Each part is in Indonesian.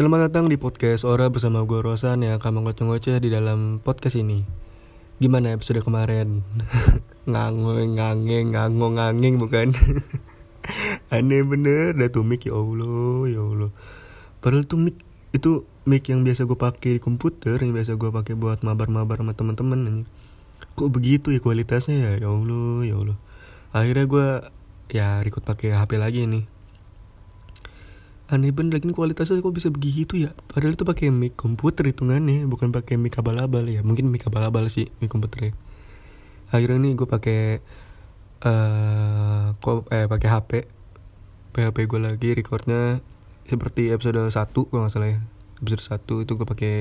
Selamat datang di podcast Ora bersama gue Rosan yang akan mengoceh-ngoceh di dalam podcast ini. Gimana episode kemarin? ngangeng, ngangeng, ngangong, ngangeng bukan? Aneh bener, dah tuh mic ya Allah, ya Allah. Padahal tuh mic itu mic yang biasa gue pakai di komputer Yang biasa gue pakai buat mabar-mabar sama teman-teman Kok begitu ya kualitasnya ya, ya Allah, ya Allah. Akhirnya gue ya record pakai HP lagi nih aneh bener lagi kualitasnya kok bisa begitu ya? Padahal itu pakai mic komputer hitungannya bukan pakai mic abal-abal ya. Mungkin mic abal-abal sih mic komputernya akhirnya nih gue pakai uh, kok eh pakai HP HP gue lagi recordnya seperti episode 1 kalau nggak salah ya. Episode 1 itu gue pakai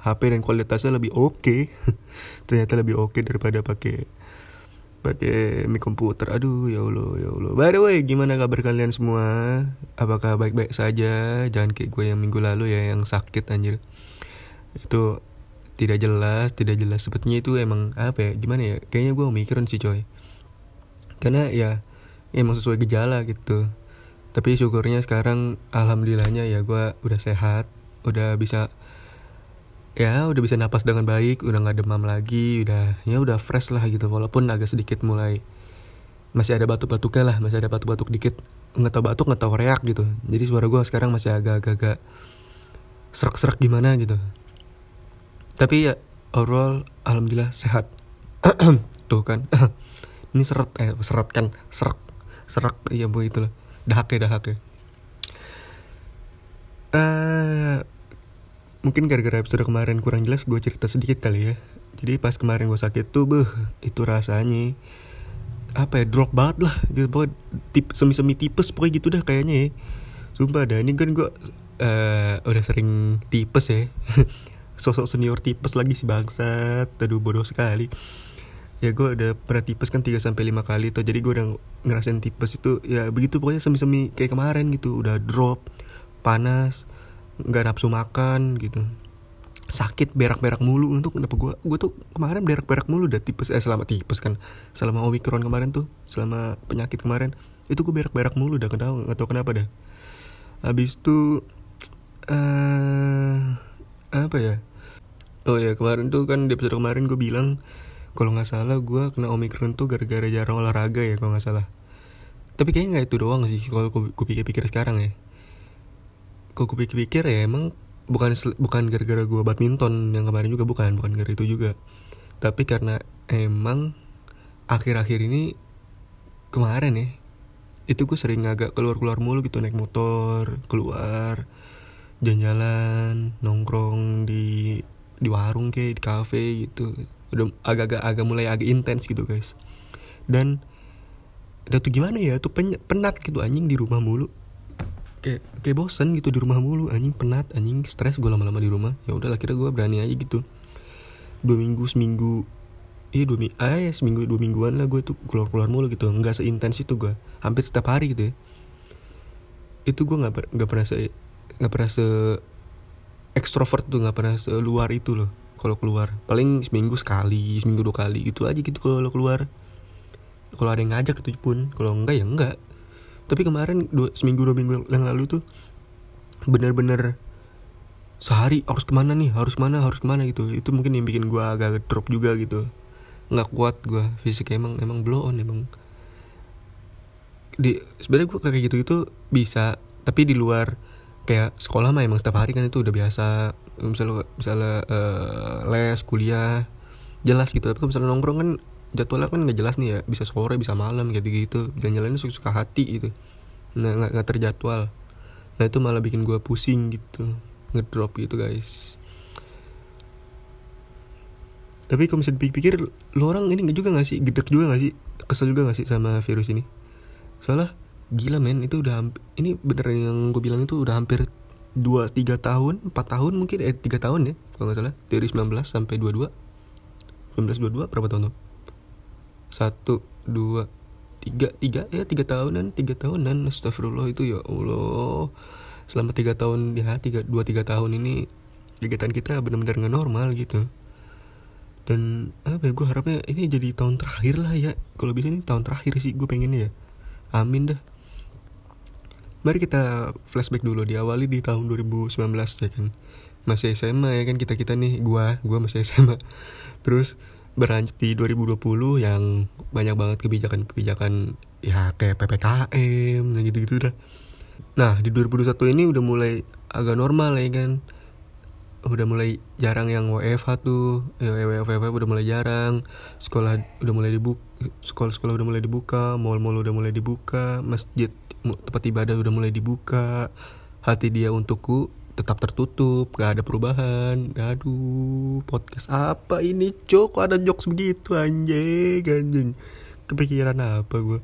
HP dan kualitasnya lebih oke. Okay. ternyata lebih oke okay daripada pakai pakai mic komputer. Aduh ya allah ya allah. By the way gimana kabar kalian semua? Apakah baik-baik saja? Jangan kayak gue yang minggu lalu ya yang sakit anjir. Itu tidak jelas tidak jelas. Sepertinya itu emang apa ya gimana ya? Kayaknya gue mikirin sih coy. Karena ya emang sesuai gejala gitu. Tapi syukurnya sekarang alhamdulillahnya ya gue udah sehat udah bisa ya udah bisa napas dengan baik udah nggak demam lagi udah ya udah fresh lah gitu walaupun agak sedikit mulai masih ada batuk-batuknya lah masih ada batuk-batuk dikit. Nggak tau batuk nggak tau reak gitu. Jadi suara gue sekarang masih agak-agak serak-serak gimana gitu. Tapi ya overall alhamdulillah sehat. Tuh kan. Ini seret eh seret kan serak serak iya bu itu lah dahak ya dahak ya. Uh, mungkin gara-gara episode kemarin kurang jelas gue cerita sedikit kali ya. Jadi pas kemarin gue sakit tuh beh itu rasanya apa ya drop banget lah. Gitu pokoknya tip semi semi tipes pokoknya gitu dah kayaknya ya. Sumpah dah ini kan gue uh, udah sering tipes ya. Sosok senior tipes lagi si bangsat. Aduh bodoh sekali. Ya gue udah pernah tipes kan 3 sampai lima kali tuh. Jadi gue udah ngerasain tipes itu. Ya begitu pokoknya semi semi kayak kemarin gitu. Udah drop panas nggak nafsu makan gitu. Sakit berak-berak mulu. Untuk kenapa gue gue tuh kemarin berak-berak mulu udah tipes eh selama tipes kan. Selama omikron kemarin tuh selama penyakit kemarin itu gue berak-berak mulu udah kenapa nggak tahu kenapa dah. Habis itu uh, apa ya? Oh ya kemarin tuh kan di episode kemarin gue bilang kalau nggak salah gue kena omikron tuh gara-gara jarang olahraga ya kalau nggak salah. Tapi kayaknya nggak itu doang sih kalau gue pikir-pikir sekarang ya kalau gue pikir-pikir ya emang bukan bukan gara-gara gue badminton yang kemarin juga bukan bukan gara itu juga. Tapi karena emang akhir-akhir ini kemarin ya itu gue sering agak keluar-keluar mulu gitu naik motor keluar jalan-jalan nongkrong di di warung kayak di kafe gitu. Udah agak-agak agak mulai agak intens gitu guys. Dan udah tuh gimana ya tuh penat gitu anjing di rumah mulu kayak kayak bosan gitu di rumah mulu. Anjing penat anjing stres gue lama-lama di rumah. Ya udah kira gue berani aja gitu. Dua minggu seminggu iya dua minggu ah ya seminggu dua mingguan lah gue tuh keluar keluar mulu gitu. Nggak seintens itu gue hampir setiap hari gitu ya. Itu gue nggak nggak pernah se nggak pernah se ekstrovert tuh nggak pernah luar itu loh kalau keluar. Paling seminggu sekali seminggu dua kali gitu aja gitu kalau keluar. Kalau ada yang ngajak itu pun. Kalau enggak ya enggak tapi kemarin dua, seminggu dua minggu yang lalu tuh bener-bener sehari harus ke mana nih harus ke mana harus ke mana gitu. Itu mungkin yang bikin gue agak drop juga gitu. Nggak kuat gue fisik emang emang blow on emang. Di sebenarnya gue kayak gitu itu bisa tapi di luar kayak sekolah mah emang setiap hari kan itu udah biasa. Misalnya misalnya uh, les kuliah jelas gitu. Tapi misalnya nongkrong kan jadwalnya kan nggak jelas nih ya bisa sore bisa malam gitu gitu jalan-jalannya suka suka hati gitu. Nah nggak nggak terjadwal. Nah itu malah bikin gue pusing gitu ngedrop gitu guys. Tapi kalau misalnya dipikir lo orang ini nggak juga gak sih? Gedek juga gak sih? Kesel juga gak sih sama virus ini? Soalnya gila men itu udah ini bener yang gue bilang itu udah hampir dua tiga tahun empat tahun mungkin eh tiga tahun ya kalau nggak salah. Dari 19 sampai 22 19 22 berapa tahun tuh satu dua tiga tiga ya tiga tahunan tiga tahunan. Astagfirullah itu ya allah. Selama tiga tahun ya tiga dua tiga tahun ini kegiatan kita benar-benar nggak normal gitu. Dan apa ya gue harapnya ini jadi tahun terakhir lah ya. Kalau bisa ini tahun terakhir sih gue pengen ya. Amin dah. Mari kita flashback dulu diawali di tahun 2019 ya kan. Masih SMA ya kan kita kita nih gua gua masih SMA terus berlanjut di 2020 yang banyak banget kebijakan-kebijakan ya kayak PPKM dan gitu-gitu dah. Nah di 2021 ini udah mulai agak normal ya kan? Udah mulai jarang yang WFH tuh ya, WFH udah mulai jarang. Sekolah udah mulai dibuka sekolah-sekolah udah mulai dibuka mall-mall udah mulai dibuka masjid tempat ibadah udah mulai dibuka hati dia untukku tetap tertutup gak ada perubahan. Aduh podcast apa ini cok? Ada jokes begitu anjing anjing. Kepikiran apa gue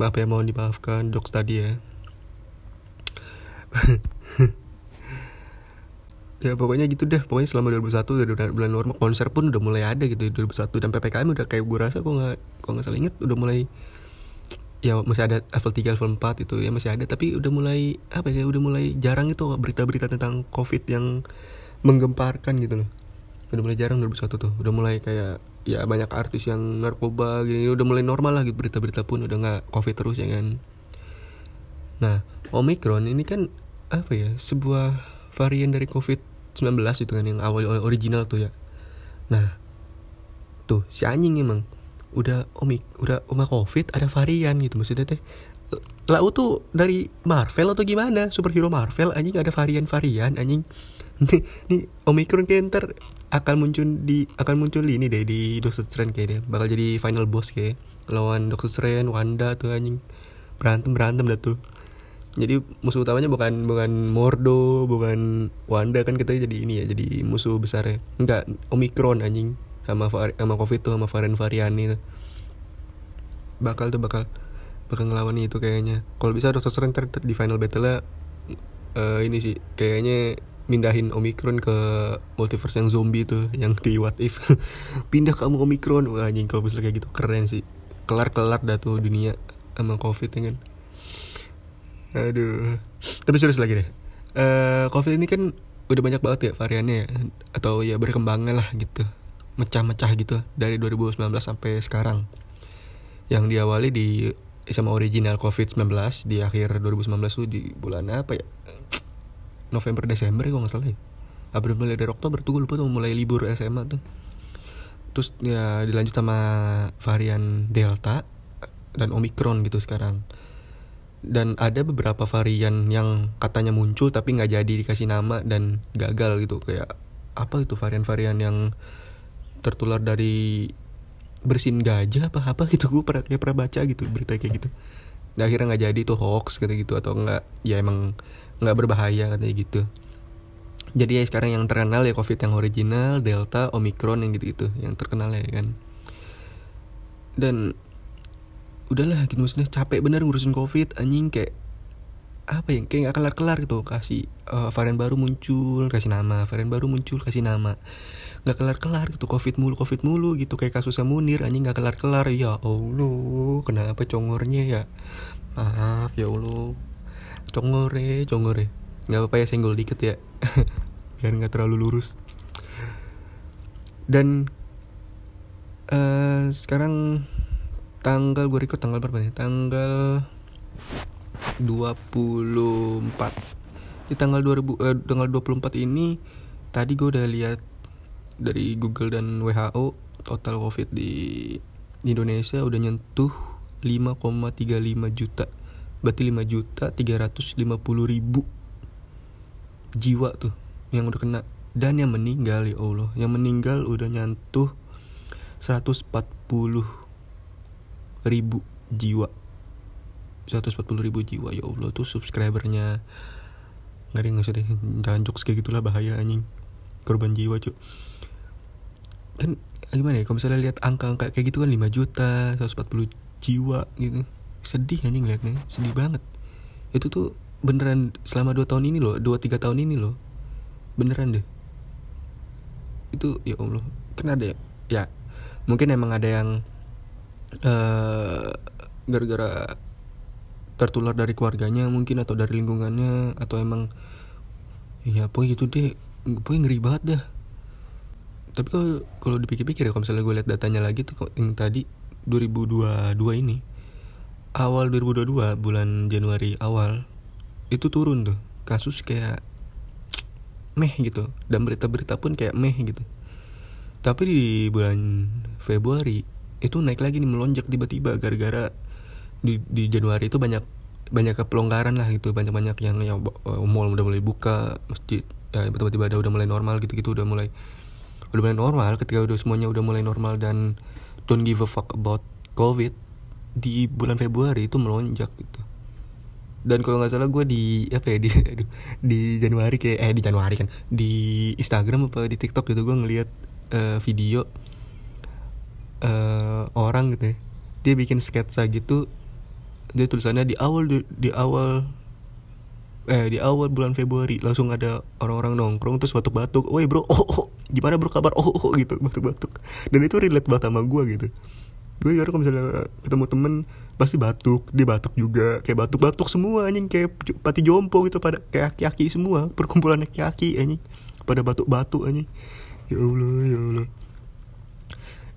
maaf ya mohon dimaafkan jokes tadi ya. Ya pokoknya gitu deh. Pokoknya selama 2001 udah bulan normal. Konser pun udah mulai ada gitu 2001 dan ppkm udah kayak gue rasa kok nggak kok nggak salah inget udah mulai ya masih ada level 3 level 4 itu ya masih ada. Tapi udah mulai apa ya udah mulai jarang itu berita-berita tentang covid yang menggemparkan gitu loh. Udah mulai jarang 2001 tuh. Udah mulai kayak ya banyak artis yang narkoba gini udah mulai normal lah gitu berita-berita pun udah nggak covid terus ya kan. Nah omikron ini kan apa ya sebuah varian dari covid 19 itu kan yang awal original tuh ya. Nah tuh si anjing emang udah omik udah oma covid ada varian gitu maksudnya teh. Lau tuh dari Marvel atau gimana? Superhero Marvel anjing ada varian-varian anjing. Nih, nih ntar akan muncul di akan muncul ini deh di Doctor Strange kayaknya bakal jadi final boss kayak lawan Doctor Strange Wanda tuh anjing. Berantem berantem dah tuh. Jadi musuh utamanya bukan bukan Mordo bukan Wanda kan kita jadi ini ya jadi musuh besar ya. Enggak Omicron anjing sama sama covid tuh sama varian varian itu bakal tuh bakal bakal ngelawan itu kayaknya. Kalau bisa Doctor Strange ter, di final battle uh, eh, ini sih kayaknya mindahin Omicron ke multiverse yang zombie tuh yang di What If. Pindah kamu Omicron. Wah anjing kalau bisa kayak gitu keren sih. Kelar kelar dah tuh dunia sama covid ya kan? Aduh. Tapi serius lagi deh. Uh, covid ini kan udah banyak banget ya variannya ya. Atau ya berkembangnya lah gitu mecah-mecah gitu dari 2019 sampai sekarang. Yang diawali di sama original COVID-19 di akhir 2019 tuh di bulan apa ya? November Desember kalau nggak salah ya? Apa mulai dari Oktober tuh gue lupa tuh mulai libur SMA tuh. Terus ya dilanjut sama varian Delta dan Omicron gitu sekarang. Dan ada beberapa varian yang katanya muncul tapi nggak jadi dikasih nama dan gagal gitu. Kayak apa itu varian-varian yang tertular dari bersin gajah apa apa gitu gue pernah kayak pernah baca gitu berita kayak gitu. Dan akhirnya nggak jadi tuh hoax kata gitu atau enggak ya emang nggak berbahaya katanya gitu. Jadi ya sekarang yang terkenal ya covid yang original delta omikron yang gitu gitu yang terkenal ya kan. Dan udahlah gitu maksudnya capek bener ngurusin covid anjing kayak apa ya kayak nggak kelar kelar gitu kasih uh, varian baru muncul kasih nama varian baru muncul kasih nama. Nggak kelar kelar gitu covid mulu covid mulu gitu kayak kasusnya Munir anjing nggak kelar kelar ya allah kenapa congornya ya? Maaf ya allah. Congore congore. Nggak apa-apa ya senggol dikit ya. Biar nggak terlalu lurus. Dan uh, sekarang tanggal gue record tanggal berapa nih? Tanggal 24 di tanggal 2000 eh, tanggal 24 ini tadi gue udah lihat dari Google dan WHO total covid di Indonesia udah nyentuh 5,35 juta. Berarti 5 juta 350 ribu jiwa tuh yang udah kena. Dan yang meninggal ya Allah yang meninggal udah nyentuh 140 ribu jiwa 140 ribu jiwa. Ya Allah tuh subscribernya. Nggak ada nggak deh? Jangan jokes kayak gitulah bahaya anjing. Korban jiwa cuy kan gimana ya? Kalau misalnya lihat angka-angka kayak gitu kan 5 juta 140 jiwa gitu. Sedih anjing liatnya. Sedih banget. Itu tuh beneran selama 2 tahun ini loh 2-3 tahun ini loh. Beneran deh. Itu ya Allah. Kan ada ya, ya mungkin emang ada yang uh, gara-gara tertular dari keluarganya mungkin atau dari lingkungannya atau emang ya pokoknya gitu deh. Pokoknya ngeri banget dah. Tapi kalau kalau dipikir-pikir ya kalau misalnya gue lihat datanya lagi tuh yang tadi 2022 ini awal 2022 bulan Januari awal itu turun tuh. Kasus kayak meh gitu. Dan berita-berita pun kayak meh gitu. Tapi di bulan Februari itu naik lagi nih melonjak tiba-tiba gara-gara di, di Januari itu banyak banyak pelonggaran lah gitu. Banyak banyak yang uh, mall udah mulai buka masjid ya tiba-tiba ada udah mulai normal gitu gitu udah mulai udah mulai normal ketika udah semuanya udah mulai normal dan don't give a fuck about covid di bulan Februari itu melonjak gitu. Dan kalau nggak salah gue di apa ya di di Januari kayak eh di Januari kan di Instagram apa di TikTok gitu gue ngeliat uh, video uh, orang gitu ya dia bikin sketsa gitu dia tulisannya di awal di, di awal eh di awal bulan Februari langsung ada orang-orang nongkrong terus batuk-batuk, "Woi bro, oh, oh gimana bro kabar?" Oh, oh gitu batuk-batuk. Dan itu relate banget sama gue gitu. Gue kalau misalnya ketemu temen pasti batuk, dia batuk juga, kayak batuk-batuk semua anjing kayak pati jompo gitu pada kayak aki-aki semua, perkumpulan aki-aki anjing. Pada batuk-batuk anjing. Ya Allah, ya Allah.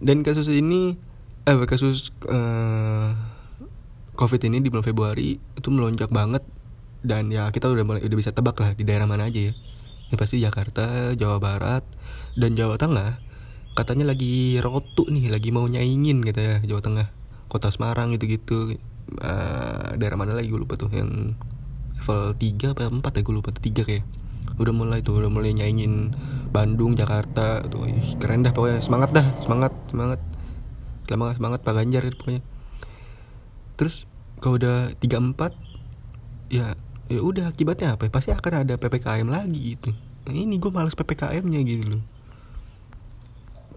Dan kasus ini eh kasus uh, covid ini di bulan Februari itu melonjak banget. Dan ya kita udah mulai udah bisa tebak lah di daerah mana aja ya. Ya pasti Jakarta Jawa Barat dan Jawa Tengah. Katanya lagi rotu nih lagi mau nyaingin gitu ya Jawa Tengah. Kota Semarang gitu gitu uh, daerah mana lagi gue lupa tuh yang level 3 apa 4 ya gue lupa tuh 3 kayak. Udah mulai tuh udah mulai nyaingin Bandung Jakarta tuh. Ih, keren dah pokoknya. Semangat dah semangat semangat. Semangat semangat Pak Ganjar pokoknya. Terus kalau udah tiga empat ya ya udah akibatnya apa pasti akan ada ppkm lagi gitu. Nah, ini gue males ppkm nya gitu loh.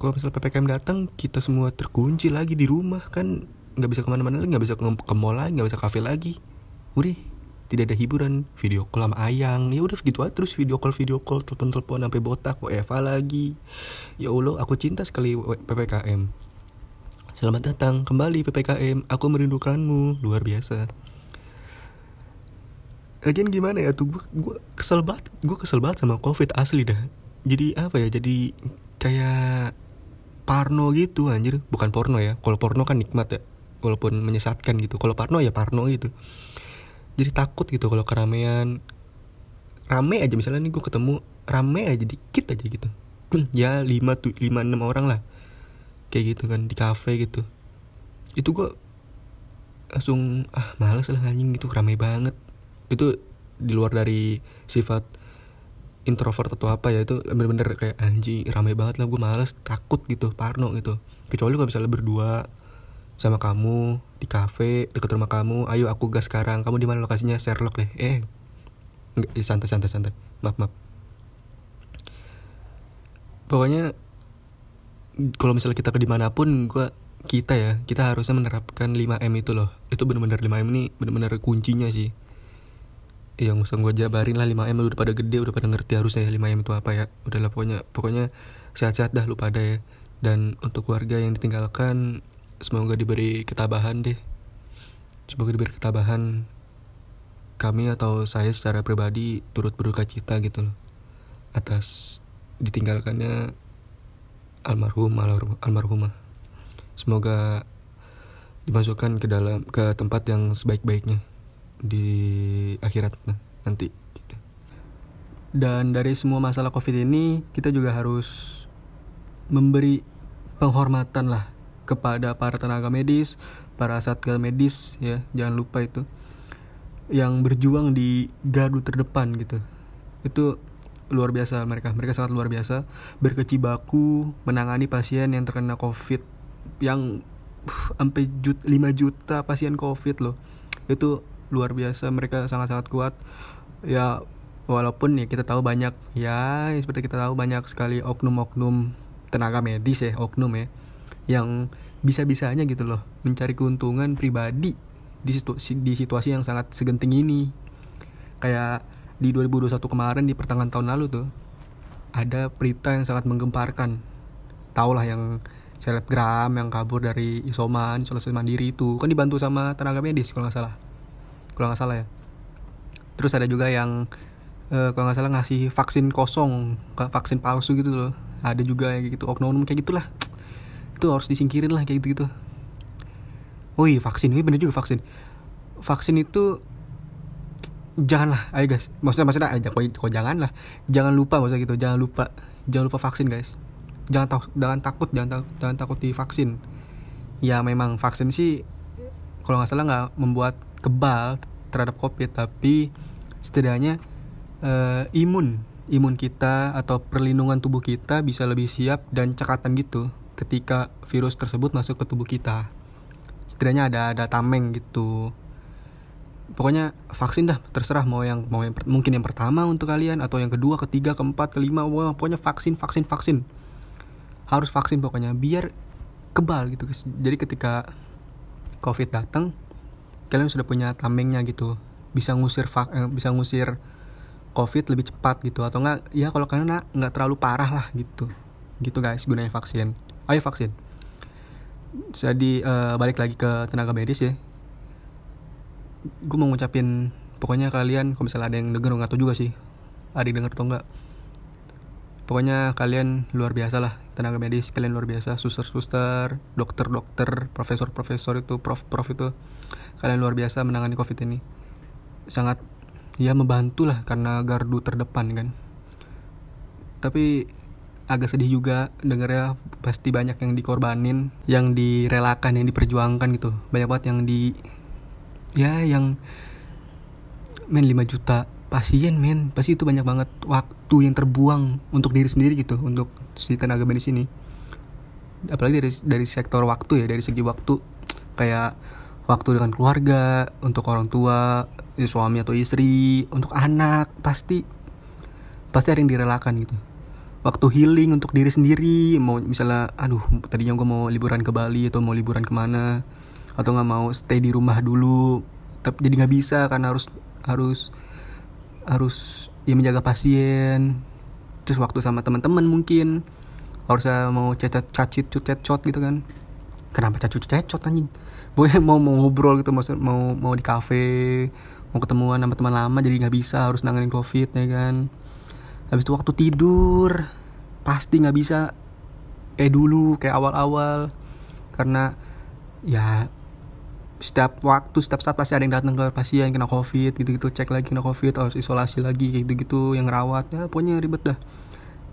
Kalau misal ppkm datang kita semua terkunci lagi di rumah kan nggak bisa ke mana-mana lagi nggak bisa ke mall lagi nggak bisa kafe lagi. Udah tidak ada hiburan video call sama ayang. Ya udah gitu aja terus video call video call telepon telepon sampai botak kok Eva lagi. Ya allah aku cinta sekali ppkm Selamat datang kembali PPKM, aku merindukanmu, luar biasa. Lagian gimana ya tuh, gue, kesel banget, gue kesel banget sama covid asli dah. Jadi apa ya, jadi kayak parno gitu anjir, bukan porno ya. Kalau porno kan nikmat ya, walaupun menyesatkan gitu. Kalau parno ya parno gitu. Jadi takut gitu kalau keramaian, rame aja misalnya nih gue ketemu rame aja dikit aja gitu. ya lima tuh lima enam orang lah kayak gitu kan di cafe gitu. Itu gue langsung ah males lah anjing gitu ramai banget. Itu di luar dari sifat introvert atau apa ya itu bener-bener kayak anjing ramai banget lah gue males takut gitu parno gitu. Kecuali gue misalnya berdua sama kamu di cafe deket rumah kamu ayo aku gas sekarang kamu di mana lokasinya? Sherlock deh. Eh enggak santai santai santai. Maaf maaf. Pokoknya kalau misalnya kita ke di mana pun gue kita ya kita harusnya menerapkan 5M itu loh. Itu bener-bener 5M ini bener-bener kuncinya sih. Yang usah gue jabarin lah 5M udah pada gede udah pada ngerti harusnya ya 5M itu apa ya. Udahlah pokoknya pokoknya sehat-sehat dah lu pada ya. Dan untuk keluarga yang ditinggalkan semoga diberi ketabahan deh. Semoga diberi ketabahan kami atau saya secara pribadi turut berduka cita gitu loh atas ditinggalkannya almarhum almarhumah semoga dimasukkan ke dalam ke tempat yang sebaik-baiknya di akhirat nanti gitu. dan dari semua masalah covid ini kita juga harus memberi penghormatan lah kepada para tenaga medis para satgas medis ya jangan lupa itu. Yang berjuang di gardu terdepan gitu. Itu luar biasa mereka mereka sangat luar biasa. Berkecibaku menangani pasien yang terkena covid yang sampai jut, 5 juta pasien covid loh. Itu luar biasa mereka sangat sangat kuat. Ya walaupun ya kita tahu banyak ya seperti kita tahu banyak sekali oknum-oknum tenaga medis ya oknum ya yang bisa-bisanya gitu loh mencari keuntungan pribadi di situasi, di situasi yang sangat segenting ini. Kayak di 2021 kemarin di pertengahan tahun lalu tuh ada berita yang sangat menggemparkan. Tau lah yang selebgram yang kabur dari isoman isolasi mandiri itu. Kan dibantu sama tenaga medis kalau nggak salah. Kalau nggak salah ya. Terus ada juga yang uh, kalau nggak salah ngasih vaksin kosong vaksin palsu gitu loh. Ada juga yang gitu oknum kayak gitulah. Itu harus disingkirin lah kayak gitu gitu iya vaksin ini bener juga vaksin. Vaksin itu janganlah ayo guys. Maksudnya maksudnya aja kok, kok jangan lah jangan lupa maksudnya gitu. Jangan lupa jangan lupa vaksin guys. Jangan takut jangan takut jangan takut jangan takut divaksin. Ya memang vaksin sih kalau nggak salah nggak membuat kebal terhadap covid. Tapi setidaknya uh, imun imun kita atau perlindungan tubuh kita bisa lebih siap dan cekatan gitu ketika virus tersebut masuk ke tubuh kita. Setidaknya ada ada tameng gitu pokoknya vaksin dah terserah mau yang mau yang mungkin yang pertama untuk kalian atau yang kedua ketiga keempat kelima pokoknya vaksin vaksin vaksin. Harus vaksin pokoknya biar kebal gitu. Guys jadi ketika covid datang kalian sudah punya tamengnya gitu. Bisa ngusir eh, bisa ngusir covid lebih cepat gitu atau enggak ya kalau kalian nggak terlalu parah lah gitu. Gitu guys gunanya vaksin. Ayo vaksin. Jadi uh, balik lagi ke tenaga medis ya gue mau ngucapin pokoknya kalian kalau misalnya ada yang denger nggak tahu juga sih ada yang denger atau enggak pokoknya kalian luar biasa lah tenaga medis kalian luar biasa suster-suster dokter-dokter profesor-profesor itu prof-prof itu kalian luar biasa menangani covid ini. Sangat ya membantu lah karena gardu terdepan kan. Tapi agak sedih juga dengernya pasti banyak yang dikorbanin yang direlakan yang diperjuangkan gitu. Banyak banget yang di ya yang men 5 juta. Pasien men. Pasti itu banyak banget waktu yang terbuang untuk diri sendiri gitu untuk si tenaga medis ini. Apalagi dari dari sektor waktu ya dari segi waktu. Kayak waktu dengan keluarga untuk orang tua ya suami atau istri untuk anak pasti pasti ada yang direlakan gitu. Waktu healing untuk diri sendiri mau misalnya aduh tadinya gue mau liburan ke Bali atau mau liburan ke mana atau nggak mau stay di rumah dulu tapi jadi nggak bisa karena harus harus harus ya menjaga pasien terus waktu sama teman-teman mungkin harus mau cecet cacit cutet cot gitu kan. Kenapa cacut cecot anjing? Gue mau mau ngobrol gitu maksud mau mau di kafe mau ketemuan sama teman lama jadi nggak bisa harus nanganin covid ya kan. Habis itu waktu tidur pasti nggak bisa kayak dulu kayak awal-awal. Karena ya setiap waktu setiap saat pasti ada yang datang ke pasien kena covid gitu-gitu cek lagi kena covid harus isolasi lagi kayak gitu-gitu yang rawat ya pokoknya ribet dah.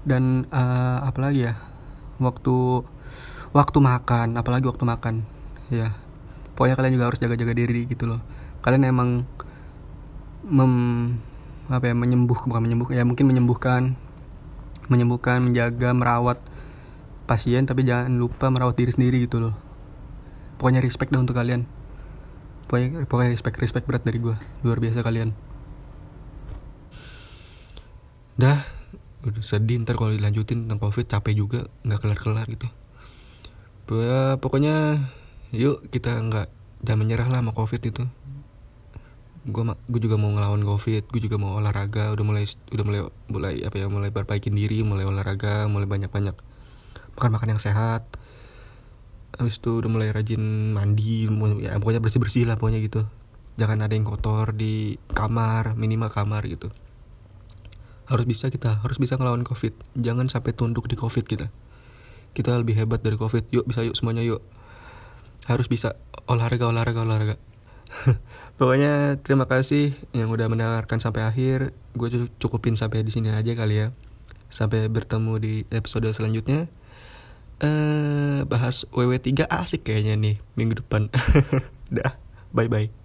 Dan uh, apa lagi ya waktu waktu makan apalagi waktu makan ya. Pokoknya kalian juga harus jaga-jaga diri gitu loh. Kalian emang mem apa ya menyembuh bukan menyembuh ya mungkin menyembuhkan menyembuhkan menjaga merawat pasien tapi jangan lupa merawat diri sendiri gitu loh. Pokoknya respect deh untuk kalian pokoknya pokoknya respect respect berat dari gue luar biasa kalian. Dah. Udah sedih ntar kalau dilanjutin tentang covid capek juga nggak kelar kelar gitu ya, pokoknya yuk kita nggak jangan menyerah lah sama covid itu. Gue gue juga mau ngelawan covid gue juga mau olahraga udah mulai udah mulai mulai apa ya mulai perbaikin diri mulai olahraga mulai banyak banyak makan makan yang sehat habis itu udah mulai rajin mandi ya pokoknya bersih bersih lah pokoknya gitu. Jangan ada yang kotor di kamar minimal kamar gitu. Harus bisa kita harus bisa ngelawan covid. Jangan sampai tunduk di covid kita. Kita lebih hebat dari covid. Yuk bisa yuk semuanya yuk. Harus bisa. Olahraga olahraga olahraga. Pokoknya terima kasih yang udah mendengarkan sampai akhir. Gue cukupin sampai di sini aja kali ya. Sampai bertemu di episode selanjutnya eh bahas WW3 asik kayaknya nih minggu depan. Dah, bye bye.